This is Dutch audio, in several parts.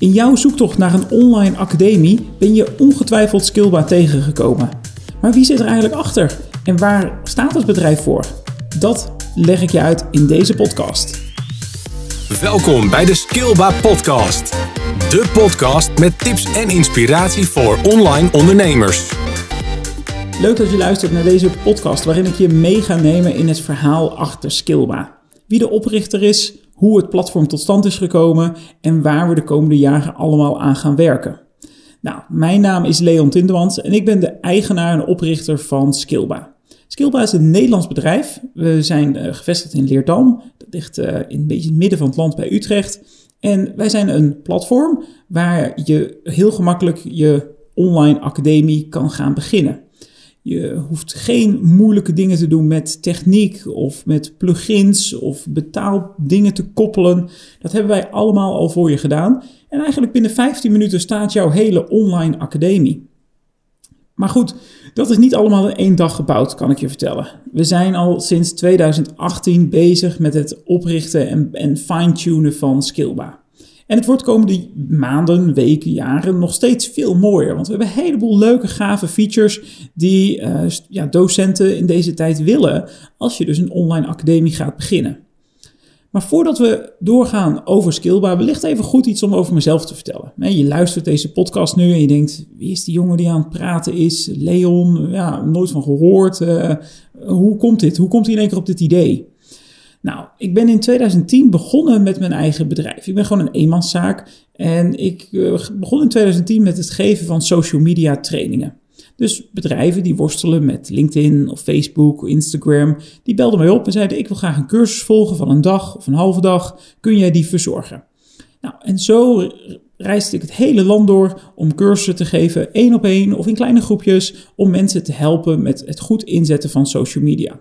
In jouw zoektocht naar een online academie ben je ongetwijfeld Skillba tegengekomen. Maar wie zit er eigenlijk achter en waar staat het bedrijf voor? Dat leg ik je uit in deze podcast. Welkom bij de Skillba Podcast. De podcast met tips en inspiratie voor online ondernemers. Leuk dat je luistert naar deze podcast waarin ik je mee ga nemen in het verhaal achter Skillba. Wie de oprichter is, hoe het platform tot stand is gekomen en waar we de komende jaren allemaal aan gaan werken. Nou, mijn naam is Leon Tindemans en ik ben de eigenaar en oprichter van Skillba. Skillba is een Nederlands bedrijf. We zijn uh, gevestigd in Leerdam. Dat ligt uh, in een beetje het midden van het land bij Utrecht. En wij zijn een platform waar je heel gemakkelijk je online academie kan gaan beginnen. Je hoeft geen moeilijke dingen te doen met techniek of met plugins of betaaldingen te koppelen. Dat hebben wij allemaal al voor je gedaan. En eigenlijk binnen 15 minuten staat jouw hele online academie. Maar goed, dat is niet allemaal in één dag gebouwd, kan ik je vertellen. We zijn al sinds 2018 bezig met het oprichten en, en fine-tunen van Skillba. En het wordt komende maanden, weken, jaren nog steeds veel mooier. Want we hebben een heleboel leuke, gave features die uh, ja, docenten in deze tijd willen als je dus een online academie gaat beginnen. Maar voordat we doorgaan over Skillbar, wellicht even goed iets om over mezelf te vertellen. Je luistert deze podcast nu en je denkt, wie is die jongen die aan het praten is? Leon, ja, nooit van gehoord. Uh, hoe komt dit? Hoe komt hij in één keer op dit idee? Nou, ik ben in 2010 begonnen met mijn eigen bedrijf. Ik ben gewoon een eenmanszaak en ik uh, begon in 2010 met het geven van social media trainingen. Dus bedrijven die worstelen met LinkedIn of Facebook of Instagram, die belden mij op en zeiden: Ik wil graag een cursus volgen van een dag of een halve dag. Kun jij die verzorgen? Nou, en zo reisde ik het hele land door om cursussen te geven, één op één of in kleine groepjes, om mensen te helpen met het goed inzetten van social media.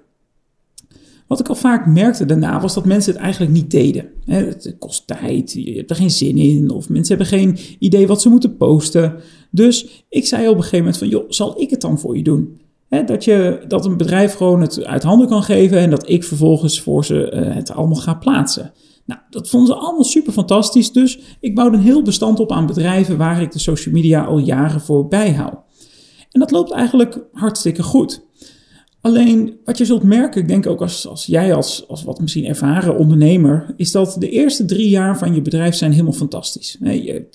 Wat ik al vaak merkte daarna was dat mensen het eigenlijk niet deden. Het kost tijd, je hebt er geen zin in, of mensen hebben geen idee wat ze moeten posten. Dus ik zei op een gegeven moment van, joh, zal ik het dan voor je doen? dat, je, dat een bedrijf gewoon het uit handen kan geven en dat ik vervolgens voor ze uh, het allemaal ga plaatsen. Nou, dat vonden ze allemaal super fantastisch, dus ik bouwde een heel bestand op aan bedrijven waar ik de social media al jaren voor bijhoud. En dat loopt eigenlijk hartstikke goed. Alleen wat je zult merken, ik denk ook als, als jij als, als wat misschien ervaren ondernemer, is dat de eerste drie jaar van je bedrijf zijn helemaal fantastisch. Je,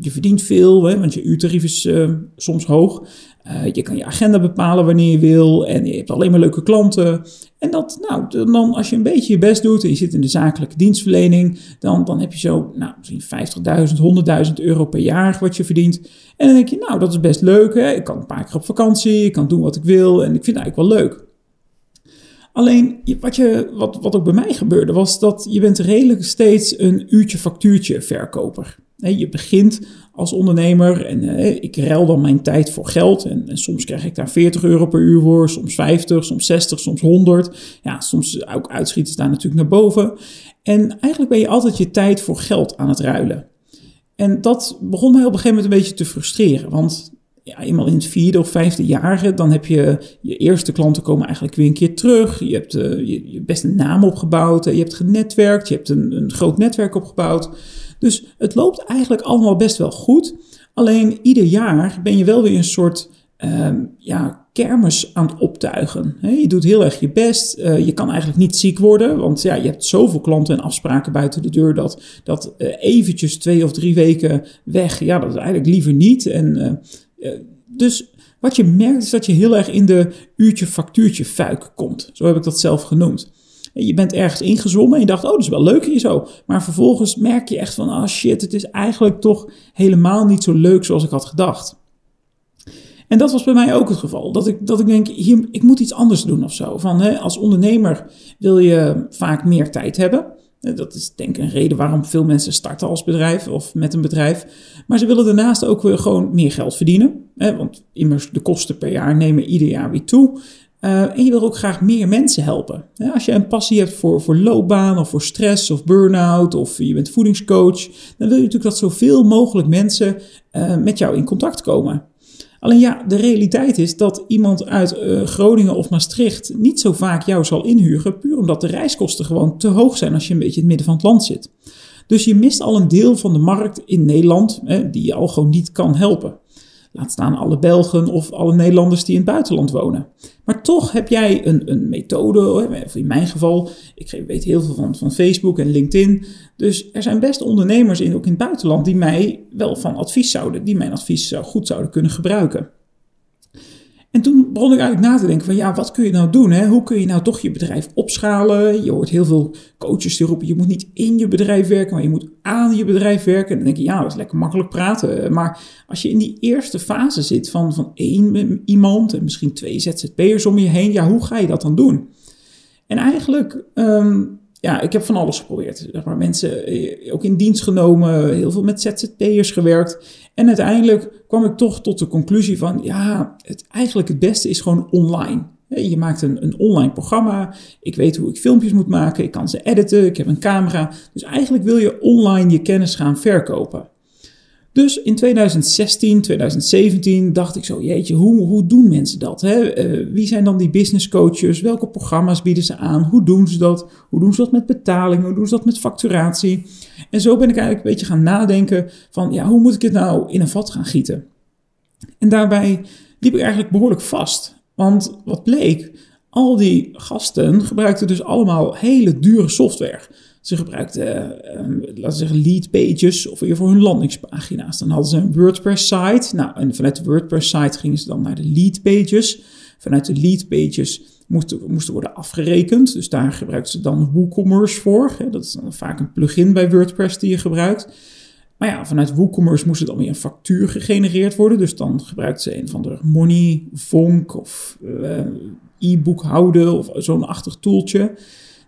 je verdient veel, want je uurtarief is uh, soms hoog. Uh, je kan je agenda bepalen wanneer je wil en je hebt alleen maar leuke klanten. En dat, nou, dan als je een beetje je best doet en je zit in de zakelijke dienstverlening, dan, dan heb je zo, nou, misschien 50.000, 100.000 euro per jaar wat je verdient. En dan denk je, nou, dat is best leuk. Hè? Ik kan een paar keer op vakantie, ik kan doen wat ik wil en ik vind het eigenlijk wel leuk. Alleen wat, je, wat, wat ook bij mij gebeurde, was dat je bent redelijk steeds een uurtje factuurtje verkoper. Je begint als ondernemer en ik ruil dan mijn tijd voor geld. En, en, soms krijg ik daar 40 euro per uur voor, soms 50, soms 60, soms 100. Ja, soms ook uitschieten daar natuurlijk naar boven. En eigenlijk ben je altijd je tijd voor geld aan het ruilen. En dat begon mij op een gegeven moment een beetje te frustreren. Want ja, eenmaal in het vierde of vijfde jaar, dan heb je je eerste klanten komen eigenlijk weer een keer terug. Je hebt uh, je, je best een naam opgebouwd, je hebt genetwerkt, je hebt een, een groot netwerk opgebouwd. Dus het loopt eigenlijk allemaal best wel goed. Alleen ieder jaar ben je wel weer een soort uh, ja, kermis aan het optuigen. je doet heel erg je best. Uh, je kan eigenlijk niet ziek worden, want ja, je hebt zoveel klanten en afspraken buiten de deur dat, dat uh, eventjes twee of drie weken weg, ja, dat is eigenlijk liever niet. En, uh, dus wat je merkt is dat je heel erg in de uurtje-factuurtje fuik komt. Zo heb ik dat zelf genoemd. Je bent ergens ingezwommen en je dacht, oh, dat is wel leuk hier zo. Maar vervolgens merk je echt van, oh shit, het is eigenlijk toch helemaal niet zo leuk zoals ik had gedacht. En dat was bij mij ook het geval. Dat ik, dat ik denk, hier, ik moet iets anders doen of zo. Van, hè, als ondernemer wil je vaak meer tijd hebben. Dat is denk ik een reden waarom veel mensen starten als bedrijf of met een bedrijf. Maar ze willen daarnaast ook weer gewoon meer geld verdienen. Hè, want immers de kosten per jaar nemen ieder jaar weer toe. Uh, en je wil ook graag meer mensen helpen. als je een passie hebt voor, voor loopbaan of voor stress of burn-out of je bent voedingscoach, dan wil je natuurlijk dat zoveel mogelijk mensen uh, met jou in contact komen. Alleen ja, de realiteit is dat iemand uit uh, Groningen of Maastricht niet zo vaak jou zal inhuren, puur omdat de reiskosten gewoon te hoog zijn als je een beetje in het midden van het land zit. Dus je mist al een deel van de markt in Nederland die je al gewoon niet kan helpen. Laat staan alle Belgen of alle Nederlanders die in het buitenland wonen. Maar toch heb jij een, een methode, in mijn geval, ik weet heel veel van, van Facebook en LinkedIn. Dus er zijn best ondernemers in, ook in het buitenland die mij wel van advies zouden, die mijn advies goed zouden kunnen gebruiken. En toen begon ik eigenlijk na te denken van ja, wat kun je nou doen? Hè? Hoe kun je nou toch je bedrijf opschalen? Je hoort heel veel coaches die roepen, je moet niet in je bedrijf werken, maar je moet aan je bedrijf werken. En dan denk je, ja, dat is lekker makkelijk praten. Maar als je in die eerste fase zit van, van één iemand en misschien twee ZZP'ers om je heen, ja, hoe ga je dat dan doen? En eigenlijk ehm, ja, ik heb van alles geprobeerd. Zeg maar, mensen eh, ook in dienst genomen, heel veel met ZZP'ers gewerkt. En uiteindelijk kwam ik toch tot de conclusie van, ja, het, eigenlijk het beste is gewoon online. Je maakt een, een online programma. Ik weet hoe ik filmpjes moet maken. Ik kan ze editen. Ik heb een camera. Dus eigenlijk wil je online je kennis gaan verkopen. Dus in 2016, 2017 dacht ik zo, jeetje, hoe, hoe doen mensen dat? Hè? Eh, wie zijn dan die business coaches? Welke programma's bieden ze aan? Hoe doen ze dat? Hoe doen ze dat met betaling? Hoe doen ze dat met facturatie? En zo ben ik eigenlijk een beetje gaan nadenken van, ja, hoe moet ik het nou in een vat gaan gieten? En daarbij liep ik eigenlijk behoorlijk vast. Want wat bleek, al die gasten gebruikten dus allemaal hele dure software. Ze gebruikten, uh, laten we zeggen, lead pages of weer voor hun landingspagina's. Dan hadden ze een WordPress site. Nou, en vanuit de WordPress site gingen ze dan naar de lead pages. Vanuit de lead pages moesten, moesten worden afgerekend. Dus daar gebruikten ze dan WooCommerce voor. Dat is dan vaak een plugin bij WordPress die je gebruikt. Maar ja, vanuit WooCommerce moest er dan weer een factuur gegenereerd worden. Dus dan gebruikten ze een van de Money, Vonk of uh, e-book houden of zo'n achtig toeltje.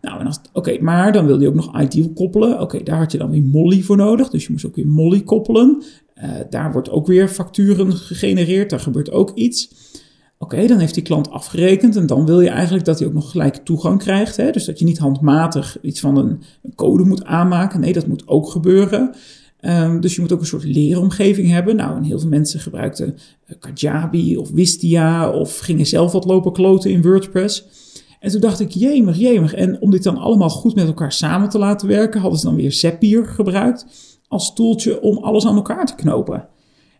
Nou, en oké, maar dan wilde je ook nog Ideal koppelen. Oké, daar had je dan weer Molly voor nodig. Dus je moest ook weer Molly koppelen. Uh, daar wordt ook weer facturen gegenereerd. Daar gebeurt ook iets. Oké, dan heeft die klant afgerekend en dan wil je eigenlijk dat hij ook nog gelijk toegang krijgt. Hè? Dus dat je niet handmatig iets van een, code moet aanmaken. Nee, dat moet ook gebeuren. Um, dus je moet ook een soort leeromgeving hebben. Nou, heel veel mensen gebruikten uh, Kajabi of Wistia of gingen zelf wat lopen kloten in WordPress. En toen dacht ik, jemig, jemig. En om dit dan allemaal goed met elkaar samen te laten werken, hadden ze dan weer Zapier gebruikt als toeltje om alles aan elkaar te knopen.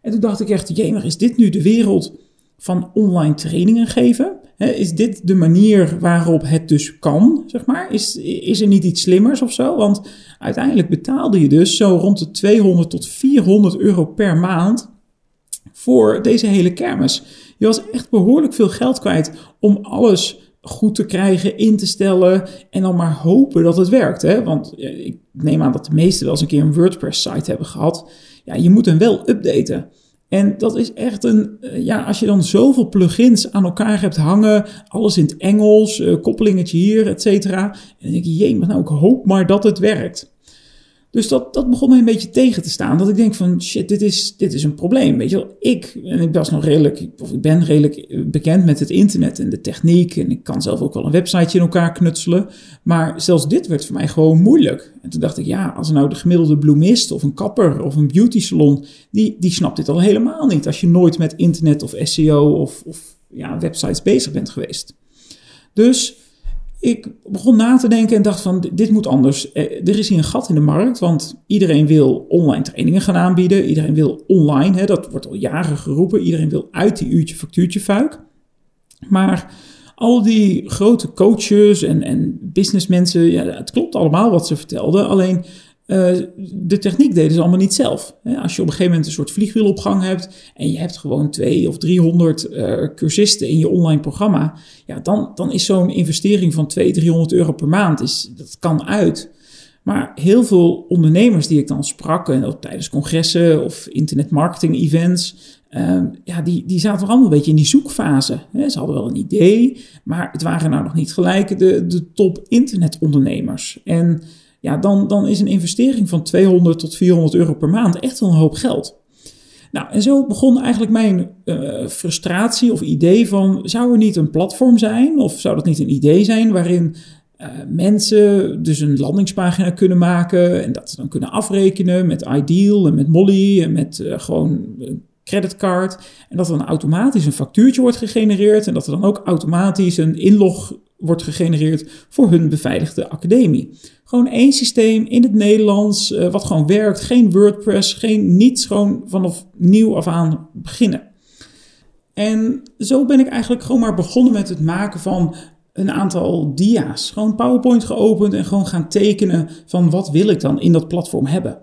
En toen dacht ik echt, jemig, is dit nu de wereld van online trainingen geven? is dit de manier waarop het dus kan, zeg maar? Is, is er niet iets slimmers of zo? Want uiteindelijk betaalde je dus zo rond de 200 tot 400 euro per maand voor deze hele kermis. Je was echt behoorlijk veel geld kwijt om alles goed te krijgen, in te stellen en dan maar hopen dat het werkt. Hè? Want ik neem aan dat de meesten wel eens een keer een WordPress-site hebben gehad. Ja, je moet hem wel updaten. En dat is echt een, eh, ja, als je dan zoveel plugins aan elkaar hebt hangen, alles in het Engels, uh, koppelingetje hier, et cetera. En dan denk je, jee, maar nou, ik hoop maar dat het werkt. Dus dat, dat begon mij een beetje tegen te staan. Dat ik denk van shit, dit is, dit is een probleem. Weet je wel, ik, en ik was nog redelijk, of ik ben redelijk bekend met het internet en de techniek. En ik kan zelf ook wel een websiteje in elkaar knutselen. Maar zelfs dit werd voor mij gewoon moeilijk. En toen dacht ik, ja, als nou de gemiddelde bloemist of een kapper of een beauty salon, die, die snapt dit al helemaal niet. Als je nooit met internet of SEO of, of ja, websites bezig bent geweest. Dus ik begon na te denken en dacht van dit moet anders. Eh, er is hier een gat in de markt, want iedereen wil online trainingen gaan aanbieden. Iedereen wil online, hè, dat wordt al jaren geroepen. Iedereen wil uit die uurtje factuurtje fuik. Maar al die grote coaches en, en businessmensen, ja, het klopt allemaal wat ze vertelden. Alleen uh, de techniek deden ze allemaal niet zelf. Als je op een gegeven moment een soort vliegwielopgang hebt en je hebt gewoon twee of 300 uh, eh, cursisten in je online programma, ja, dan, dan is zo'n investering van 200, 300 euro per maand, is, dat kan uit. Maar heel veel ondernemers die ik dan sprak, en ook tijdens congressen of internetmarketing events, uh, ja, die, die zaten allemaal een beetje in die zoekfase. Ze hadden wel een idee, maar het waren nou nog niet gelijk de, de top internetondernemers. En ja, dan, dan is een investering van 200 tot 400 euro per maand echt wel een hoop geld. Nou, en zo begon eigenlijk mijn uh, frustratie of idee van, zou er niet een platform zijn, of zou dat niet een idee zijn waarin uh, mensen dus een landingspagina kunnen maken en dat ze dan kunnen afrekenen met Ideal en met Molly en met uh, gewoon creditcard. En dat er dan automatisch een factuurtje wordt gegenereerd. En dat er dan ook automatisch een inlog wordt gegenereerd voor hun beveiligde academie. Gewoon één systeem in het Nederlands, uh, wat gewoon werkt. Geen WordPress, geen niets, gewoon vanaf nieuw af aan beginnen. En zo ben ik eigenlijk gewoon maar begonnen met het maken van een aantal dia's. Gewoon PowerPoint geopend en gewoon gaan tekenen van wat wil ik dan in dat platform hebben.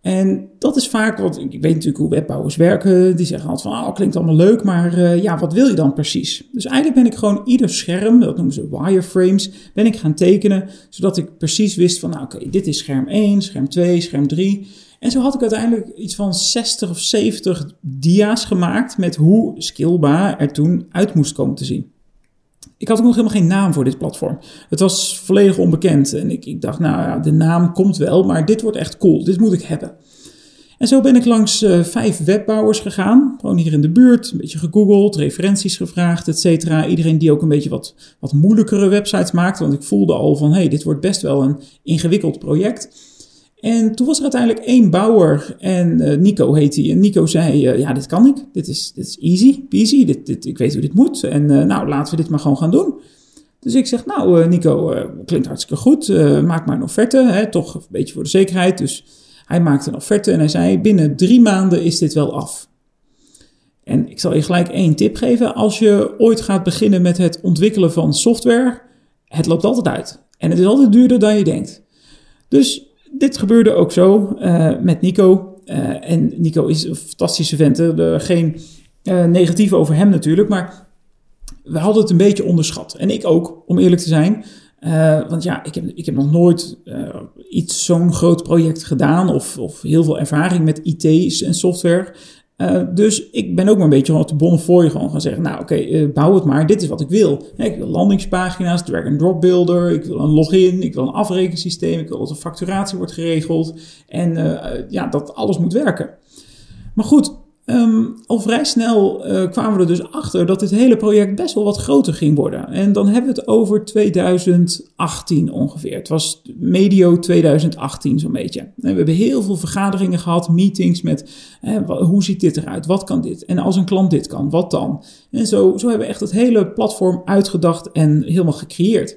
En dat is vaak wat, ik weet natuurlijk hoe webbouwers werken, die zeggen altijd van, oh, klinkt allemaal leuk, maar uh, ja, wat wil je dan precies? Dus eigenlijk ben ik gewoon ieder scherm, dat noemen ze wireframes, ben ik gaan tekenen, zodat ik precies wist van, nou oké, dit is scherm 1, scherm 2, scherm 3. En zo had ik uiteindelijk iets van 60 of 70 dia's gemaakt met hoe Skillba er toen uit moest komen te zien. Ik had ook nog helemaal geen naam voor dit platform. Het was volledig onbekend. En ik, ik dacht, nou ja, de naam komt wel, maar dit wordt echt cool. Dit moet ik hebben. En zo ben ik langs uh, vijf webbouwers gegaan. Gewoon hier in de buurt. Een beetje gegoogeld, referenties gevraagd, et cetera. Iedereen die ook een beetje wat, wat moeilijkere websites maakt. Want ik voelde al van, hé, hey, dit wordt best wel een ingewikkeld project. En toen was er uiteindelijk één bouwer en uh, Nico heet hij. En Nico zei, uh, ja, dit kan ik. Dit is, dit is easy, peasy. Dit, ik weet hoe dit moet. En uh, nou, laten we dit maar gewoon gaan doen. Dus ik zeg, nou Nico, klinkt hartstikke goed. maak maar een offerte, hè, toch een beetje voor de zekerheid. Dus hij maakte een offerte en hij zei, binnen drie maanden is dit wel af. En ik zal je gelijk één tip geven. Als je ooit gaat beginnen met het ontwikkelen van software, het loopt altijd uit. En het is altijd duurder dan je denkt. Dus dit gebeurde ook zo uh, met Nico. Uh, en Nico is een fantastische vent. Er geen uh, negatief over hem natuurlijk. Maar we hadden het een beetje onderschat. En ik ook, om eerlijk te zijn. want ja, ik heb, ik heb nog nooit iets zo'n groot project gedaan. Of, of heel veel ervaring met IT's en software. Uh, dus ik ben ook maar een beetje op de bonnen voor je gewoon gaan zeggen, nou oké, uh, bouw het maar, dit is wat ik wil. ik wil landingspagina's, drag-and-drop builder, ik wil een login, ik wil een afrekensysteem, ik wil dat de facturatie wordt geregeld en uh, ja, dat alles moet werken. Maar goed, Um, al vrij snel uh, kwamen we er dus achter dat dit hele project best wel wat groter ging worden. En dan hebben we het over 2018 ongeveer. Het was medio 2018 zo'n beetje. En we hebben heel veel vergaderingen gehad, meetings met hoe ziet dit eruit, wat kan dit? En als een klant dit kan, wat dan? En zo, zo hebben we echt het hele platform uitgedacht en helemaal gecreëerd.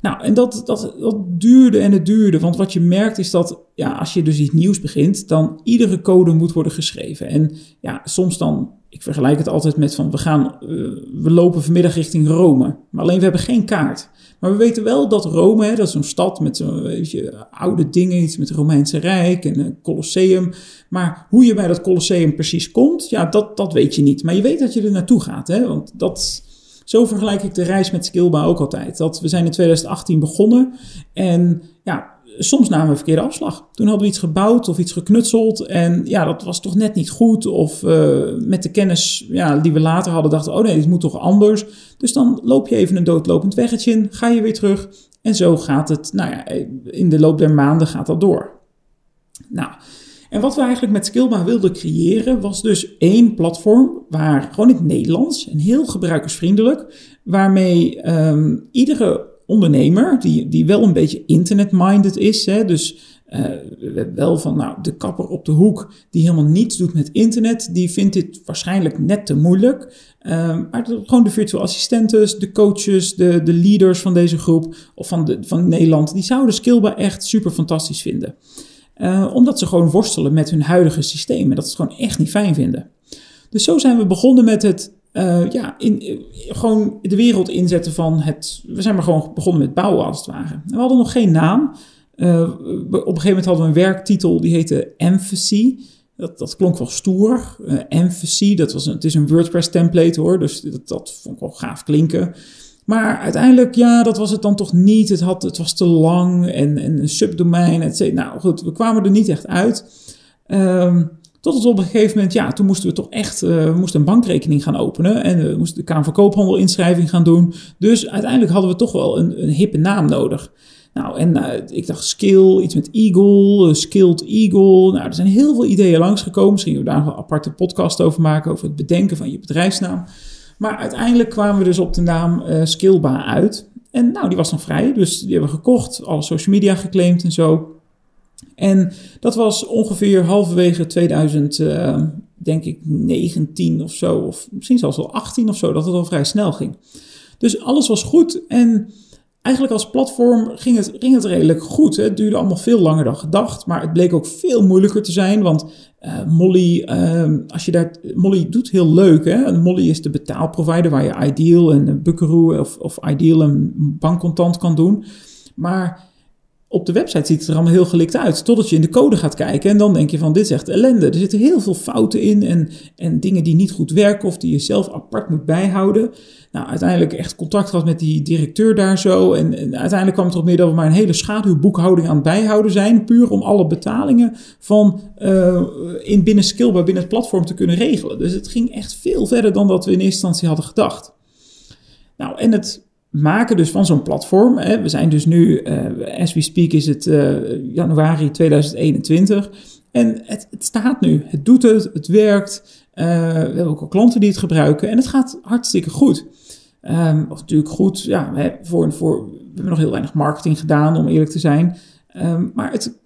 Nou, en dat, dat, dat duurde en het duurde. Want wat je merkt is dat ja, als je dus iets nieuws begint, dan iedere code moet worden geschreven. En ja, soms dan, ik vergelijk het altijd met van we gaan, uh, we lopen vanmiddag richting Rome. Maar alleen we hebben geen kaart. Maar we weten wel dat Rome, hè, dat is zo'n stad met zo'n oude dingen, iets met het Romeinse Rijk en een Colosseum. Maar hoe je bij dat Colosseum precies komt, ja, dat, dat weet je niet. Maar je weet dat je er naartoe gaat, hè, want dat zo vergelijk ik de reis met Skillba ook altijd. Dat we zijn in 2018 begonnen en ja, soms namen we verkeerde afslag. Toen hadden we iets gebouwd of iets geknutseld en ja, dat was toch net niet goed. Of uh, met de kennis ja, die we later hadden dachten, oh nee, dit moet toch anders. Dus dan loop je even een doodlopend weggetje in, ga je weer terug en zo gaat het, nou ja, in de loop der maanden gaat dat door. Nou, en wat we eigenlijk met Skillba wilden creëren was dus één platform waar gewoon in het Nederlands en heel gebruikersvriendelijk, waarmee um, iedere ondernemer die, die wel een beetje internet-minded is, hè, dus uh, wel van nou, de kapper op de hoek die helemaal niets doet met internet, die vindt dit waarschijnlijk net te moeilijk. Uh, maar gewoon de virtual assistenten, de coaches, de, de leaders van deze groep of van, de, van Nederland, die zouden Skillba echt super fantastisch vinden. Uh, omdat ze gewoon worstelen met hun huidige systeem en dat ze het gewoon echt niet fijn vinden. Dus zo zijn we begonnen met het, uh, ja, in, uh, gewoon de wereld inzetten van het. We zijn maar gewoon begonnen met bouwen als het ware. We hadden nog geen naam. op een gegeven moment hadden we een werktitel die heette Emphasis. Dat, dat klonk wel stoer. Emphasis, dat was een, het is een WordPress template hoor, dus dat, dat vond ik wel gaaf klinken. Maar uiteindelijk, ja, dat was het dan toch niet. Het, had, het was te lang en, en een subdomein, et cetera. Nou goed, we kwamen er niet echt uit. Um, tot het op een gegeven moment, ja, toen moesten we toch echt, uh, we moesten een bankrekening gaan openen. En we moesten de Kamer van Koophandel inschrijving gaan doen. Dus uiteindelijk hadden we toch wel een, een hippe naam nodig. Nou, en uh, ik dacht skill, iets met eagle, uh, skilled eagle. Nou, er zijn heel veel ideeën langsgekomen. Misschien we daar een aparte podcast over maken, over het bedenken van je bedrijfsnaam. Maar uiteindelijk kwamen we dus op de naam uh, Skillba uit. En nou, die was dan vrij, dus die hebben we gekocht, alle social media geclaimd en zo. En dat was ongeveer halverwege 2013, denk ik 19 of zo, of misschien zelfs al 18 of zo, dat het al vrij snel ging. Dus alles was goed en eigenlijk als platform ging het, ging het redelijk goed. Het duurde allemaal veel langer dan gedacht, maar het bleek ook veel moeilijker te zijn, want uh, Molly, uh, als je daar, Molly doet heel leuk. Hè? Molly is de betaalprovider waar je Ideal en Buckaroo of, of Ideal en bankcontant kan doen. Maar op de website ziet het er allemaal heel gelikt uit. Totdat je in de code gaat kijken en dan denk je van dit is echt ellende. Er zitten heel veel fouten in en, en dingen die niet goed werken of die je zelf apart moet bijhouden. Nou, uiteindelijk echt contact gehad met die directeur daar zo. En, uiteindelijk kwam het erop neer dat we maar een hele schaduwboekhouding aan het bijhouden zijn. Puur om alle betalingen van uh, in binnen Skillbar, binnen het platform te kunnen regelen. Dus het ging echt veel verder dan dat we in eerste instantie hadden gedacht. Nou, en het maken dus van zo'n platform. Hè, we zijn dus nu, uh, as we speak is het uh, januari 2021. En het, het, staat nu, het doet het, het werkt. Uh, we hebben ook al klanten die het gebruiken en het gaat hartstikke goed. Of natuurlijk goed, ja, we, voor, voor, we hebben nog heel weinig marketing gedaan, om eerlijk te zijn. Um, maar het,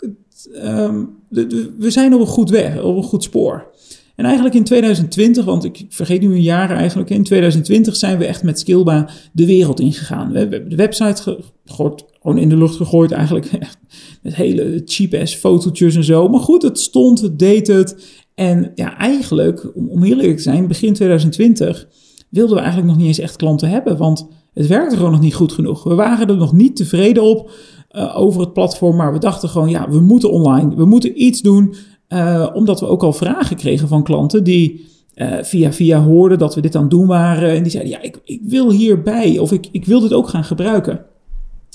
de, we zijn op een goed weg, op een goed spoor. En eigenlijk in 2020, want ik vergeet nu een jaar eigenlijk, in 2020 zijn we echt met Skillba de wereld ingegaan. We hebben de website gegooid, gewoon in de lucht gegooid eigenlijk. Met hele cheap-ass fotootjes en zo. Maar goed, het stond, het deed het. En ja, eigenlijk, om, om eerlijk te zijn, begin 2020 wilden we eigenlijk nog niet eens echt klanten hebben. Want het werkte gewoon nog niet goed genoeg. We waren er nog niet tevreden op uh, over het platform. Maar we dachten gewoon, ja, we moeten online. We moeten iets doen. Uh, omdat we ook al vragen kregen van klanten die uh, via via hoorden dat we dit aan het doen waren. En die zeiden, ja, ik, ik wil hierbij of ik, ik wil dit ook gaan gebruiken.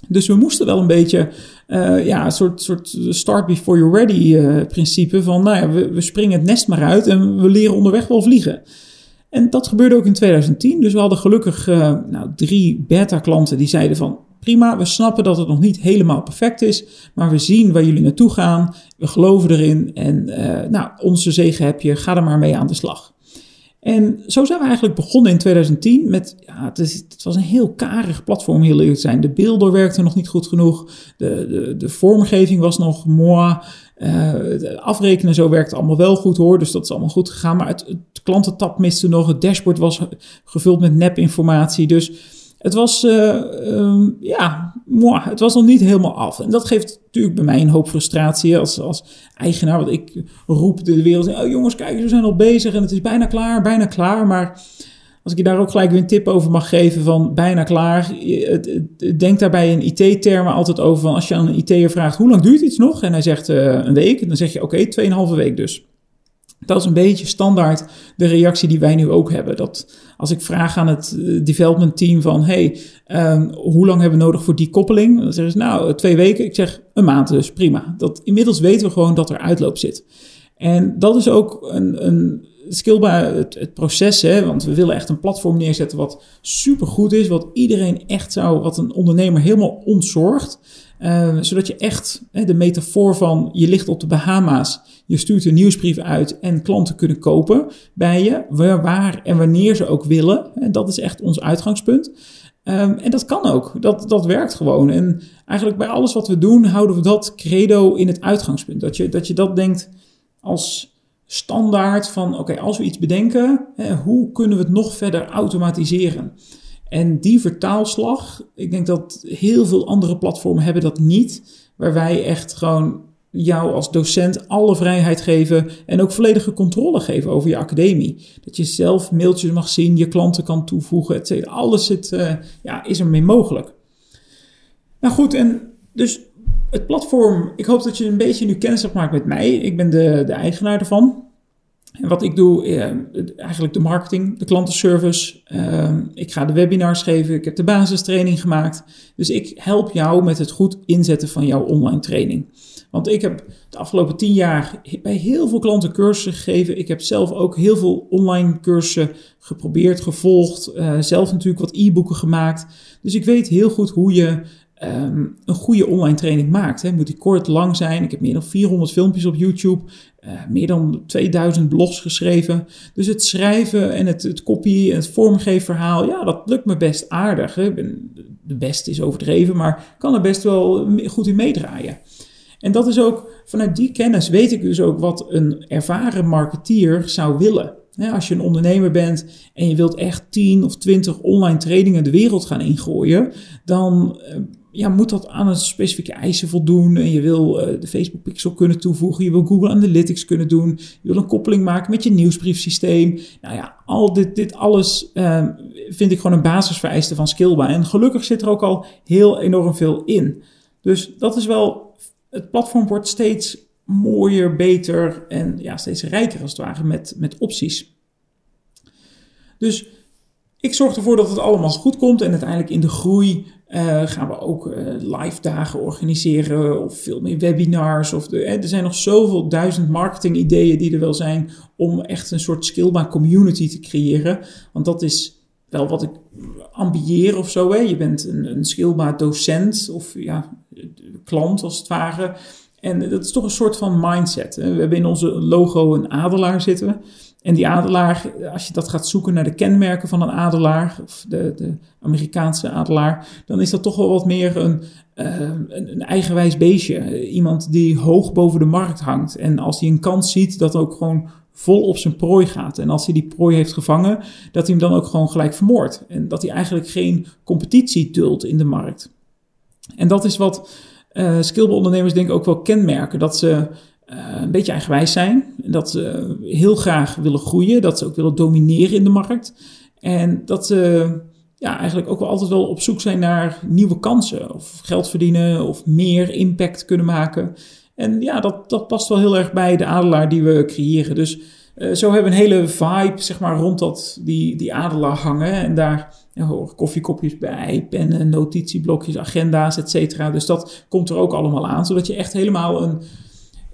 Dus we moesten wel een beetje, uh, ja, een soort, soort start before you're ready principe van, nou ja, we, we springen het nest maar uit en we leren onderweg wel vliegen. En dat gebeurde ook in 2010. Dus we hadden gelukkig nou, drie beta-klanten die zeiden van, prima, we snappen dat het nog niet helemaal perfect is, maar we zien waar jullie naartoe gaan, we geloven erin en nou, onze zegen heb je, ga er maar mee aan de slag. En zo zijn we eigenlijk begonnen in 2010 met, ja, het, is, het was een heel karig platform, heel eerlijk zijn. De beelden werkten nog niet goed genoeg, de, de, de vormgeving was nog mooi, uh, afrekenen zo werkte allemaal wel goed hoor, dus dat is allemaal goed gegaan. Maar het, het klantentab miste nog, het dashboard was gevuld met nepinformatie, dus het was, uh, um, ja, moi, het was nog niet helemaal af. En dat geeft natuurlijk bij mij een hoop frustratie als, als eigenaar. Want ik roep de wereld, oh jongens, kijk, we zijn al bezig en het is bijna klaar, bijna klaar. Maar als ik je daar ook gelijk weer een tip over mag geven van bijna klaar. Denk daarbij in IT-termen altijd over van als je aan een IT'er vraagt, hoe lang duurt iets nog? En hij zegt uh, een week, dan zeg je oké, okay, 2,5 week dus. Dat is een beetje standaard de reactie die wij nu ook hebben. Dat als ik vraag aan het eh, development team van, hey, um, hoe lang hebben we nodig voor die koppeling? Dan zeggen ze, nou, twee weken. Ik zeg, een maand dus, prima. Dat, inmiddels weten we gewoon dat er uitloop zit. En dat is ook een, een skillbaar het, het, proces, hè, want we willen echt een platform neerzetten wat supergoed is, wat iedereen echt zou, wat een ondernemer helemaal ontzorgt. Uh, zodat je echt hè, de metafoor van je ligt op de Bahama's, je stuurt een nieuwsbrief uit en klanten kunnen kopen bij je, waar, en wanneer ze ook willen. En dat is echt ons uitgangspunt. Um, en dat kan ook, dat, dat werkt gewoon. En eigenlijk bij alles wat we doen, houden we dat credo in het uitgangspunt. Dat je dat, je dat denkt als standaard van, oké, als we iets bedenken, hè, hoe kunnen we het nog verder automatiseren? En die vertaalslag, ik denk dat heel veel andere platformen hebben dat niet, waar wij echt gewoon jou als docent alle vrijheid geven en ook volledige controle geven over je academie. Dat je zelf mailtjes mag zien, je klanten kan toevoegen, et cetera. Alles zit, uh, ja, is ermee mogelijk. Nou goed, en dus het platform, ik hoop dat je een beetje nu kennis hebt gemaakt met mij. Ik ben de, de eigenaar ervan. En wat ik doe, eh, eigenlijk de marketing, de klantenservice. Uh, ik ga de webinars geven, ik heb de basistraining gemaakt. Dus ik help jou met het goed inzetten van jouw online training. Want ik heb de afgelopen tien jaar bij heel veel klanten cursussen gegeven. Ik heb zelf ook heel veel online cursussen geprobeerd, gevolgd. Uh, zelf natuurlijk wat e-boeken gemaakt. Dus ik weet heel goed hoe je um, een goede online training maakt. Hè. Moet die kort, lang zijn. Ik heb meer dan 400 filmpjes op YouTube, uh, meer dan 2000 blogs geschreven. Dus het schrijven en het, het copy en het vormgeven verhaal, ja, dat lukt me best aardig. Hè. De beste is overdreven, maar kan er best wel goed in meedraaien. En dat is ook, vanuit die kennis weet ik dus ook wat een ervaren marketeer zou willen. als je een ondernemer bent en je wilt echt 10 of 20 online trainingen de wereld gaan ingooien, dan eh, ja, moet dat aan een specifieke eisen voldoen. En je wil uh, de Facebook Pixel kunnen toevoegen. Je wil Google Analytics kunnen doen. Je wil een koppeling maken met je nieuwsbriefsysteem. Nou ja, al dit, dit alles uh, vind ik gewoon een basisvereiste van Skillba. En gelukkig zit er ook al heel enorm veel in. Dus dat is wel, het platform wordt steeds mooier, beter en ja, steeds rijker als het ware met, met opties. Dus ik zorg ervoor dat het allemaal goed komt en uiteindelijk in de groei uh, gaan we ook uh, live dagen organiseren of veel meer webinars. Of de, er zijn nog zoveel duizend marketing ideeën die er wel zijn om echt een soort skillba community te creëren. Want dat is wel wat ik ambieer of zo. Hè. Je bent een, een skillba docent of ja, klant als het ware. En dat is toch een soort van mindset. Hè. We hebben in onze logo een adelaar zitten. En die adelaar, als je dat gaat zoeken naar de kenmerken van een adelaar, of de, de Amerikaanse adelaar, dan is dat toch wel wat meer een, uh, een, een, eigenwijs beestje. Iemand die hoog boven de markt hangt. En als hij een kans ziet, dat ook gewoon vol op zijn prooi gaat. En als hij die prooi heeft gevangen, dat hij hem dan ook gewoon gelijk vermoordt. En dat hij eigenlijk geen competitie duldt in de markt. En dat is wat uh, skillbondernemers denk ik ook wel kenmerken. Dat ze een beetje eigenwijs zijn. Dat ze heel graag willen groeien. Dat ze ook willen domineren in de markt. En dat ze ja, eigenlijk ook wel altijd wel op zoek zijn naar nieuwe kansen. Of geld verdienen of meer impact kunnen maken. En ja, dat, dat past wel heel erg bij de adelaar die we creëren. Dus uh, zo hebben we een hele vibe zeg maar, rond dat, die, die adelaar hangen. En daar ja, koffiekopjes bij, pennen, notitieblokjes, agenda's, et cetera. Dus dat komt er ook allemaal aan. Zodat je echt helemaal een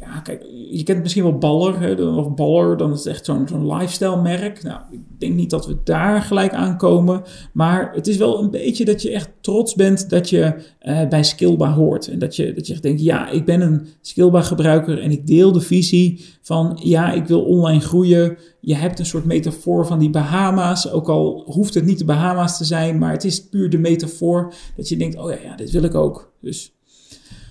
ja, kijk, je kent misschien wel Baller, hè, of Baller, dan is het echt zo'n zo'n lifestyle merk. Nou, ik denk niet dat we daar gelijk aankomen, maar het is wel een beetje dat je echt trots bent dat je uh, bij Skillba hoort. En dat je, dat je denkt, ja, ik ben een Skillba gebruiker en ik deel de visie van, ja, ik wil online groeien. Je hebt een soort metafoor van die Bahama's, ook al hoeft het niet de Bahama's te zijn, maar het is puur de metafoor dat je denkt, oh ja, ja dit wil ik ook. Dus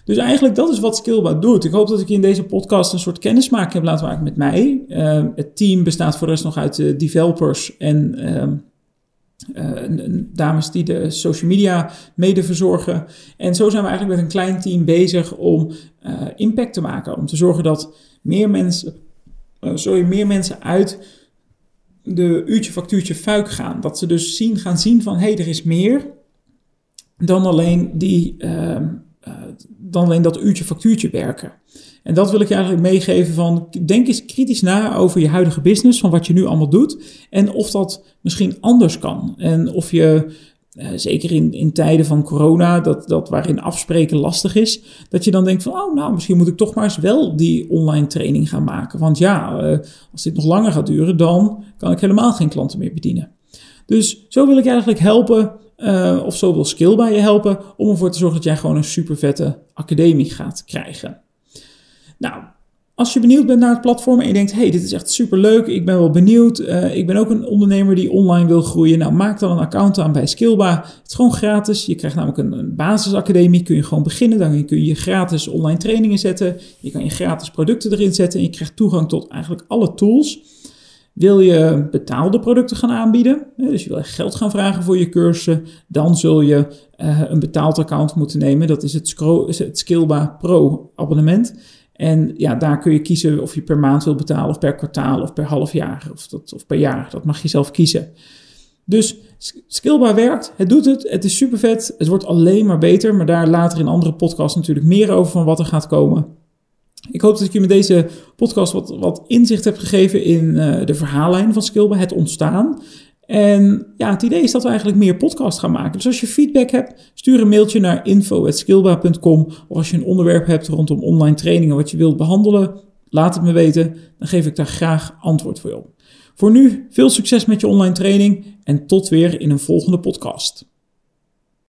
dus eigenlijk dat is wat Skillba doet. Ik hoop dat ik in deze podcast een soort kennismaking heb laten maken met mij. Uh, het team bestaat voor de rest nog uit uh, developers en uh, dames die de social media mede verzorgen. En zo zijn we eigenlijk met een klein team bezig om eh, impact te maken. Om te zorgen dat meer mensen, sorry, meer mensen uit de uurtje factuurtje fuik gaan. Dat ze dus zien, gaan zien van hé, hey, er is meer dan alleen die ehm, dan alleen dat uurtje factuurtje werken. En dat wil ik je eigenlijk meegeven van, denk eens kritisch na over je huidige business, van wat je nu allemaal doet, en of dat misschien anders kan. En of je, uh, zeker in, in tijden van corona, dat, dat waarin afspreken lastig is, dat je dan denkt van, oh nou, misschien moet ik toch maar eens wel die online training gaan maken. Want ja, uh, als dit nog langer gaat duren, dan kan ik helemaal geen klanten meer bedienen. Dus zo wil ik eigenlijk helpen uh, of zo wil Skill bij je helpen om ervoor te zorgen dat jij gewoon een super vette academie gaat krijgen. Nou, als je benieuwd bent naar het platform en je denkt, hey, dit is echt super leuk, ik ben wel benieuwd, uh, ik ben ook een ondernemer die online wil groeien, nou maak dan een account aan bij Skillba. Het is gewoon gratis, je krijgt namelijk een, een basisacademie, kun je gewoon beginnen, dan kun je gratis online trainingen zetten, je kan je gratis producten erin zetten en je krijgt toegang tot eigenlijk alle tools. Wil je betaalde producten gaan aanbieden, dus je wil echt geld gaan vragen voor je cursussen, dan zul je uh, een betaald account moeten nemen. Dat is het, het Skillba Pro abonnement. En ja, daar kun je kiezen of je per maand wil betalen, of per kwartaal, of per half jaar, of, dat, of per jaar. Dat mag je zelf kiezen. Dus Skillba werkt, het doet het, het is super vet, het wordt alleen maar beter, maar daar later in andere podcasts natuurlijk meer over van wat er gaat komen. Ik hoop dat ik je met deze podcast wat, wat inzicht heb gegeven in uh, de verhaallijn van Skillba, het ontstaan. En ja, het idee is dat we eigenlijk meer podcasts gaan maken. Dus als je feedback hebt, stuur een mailtje naar info.skillba.com. Of als je een onderwerp hebt rondom online trainingen wat je wilt behandelen, laat het me weten. Dan geef ik daar graag antwoord voor je op. Voor nu veel succes met je online training en tot weer in een volgende podcast.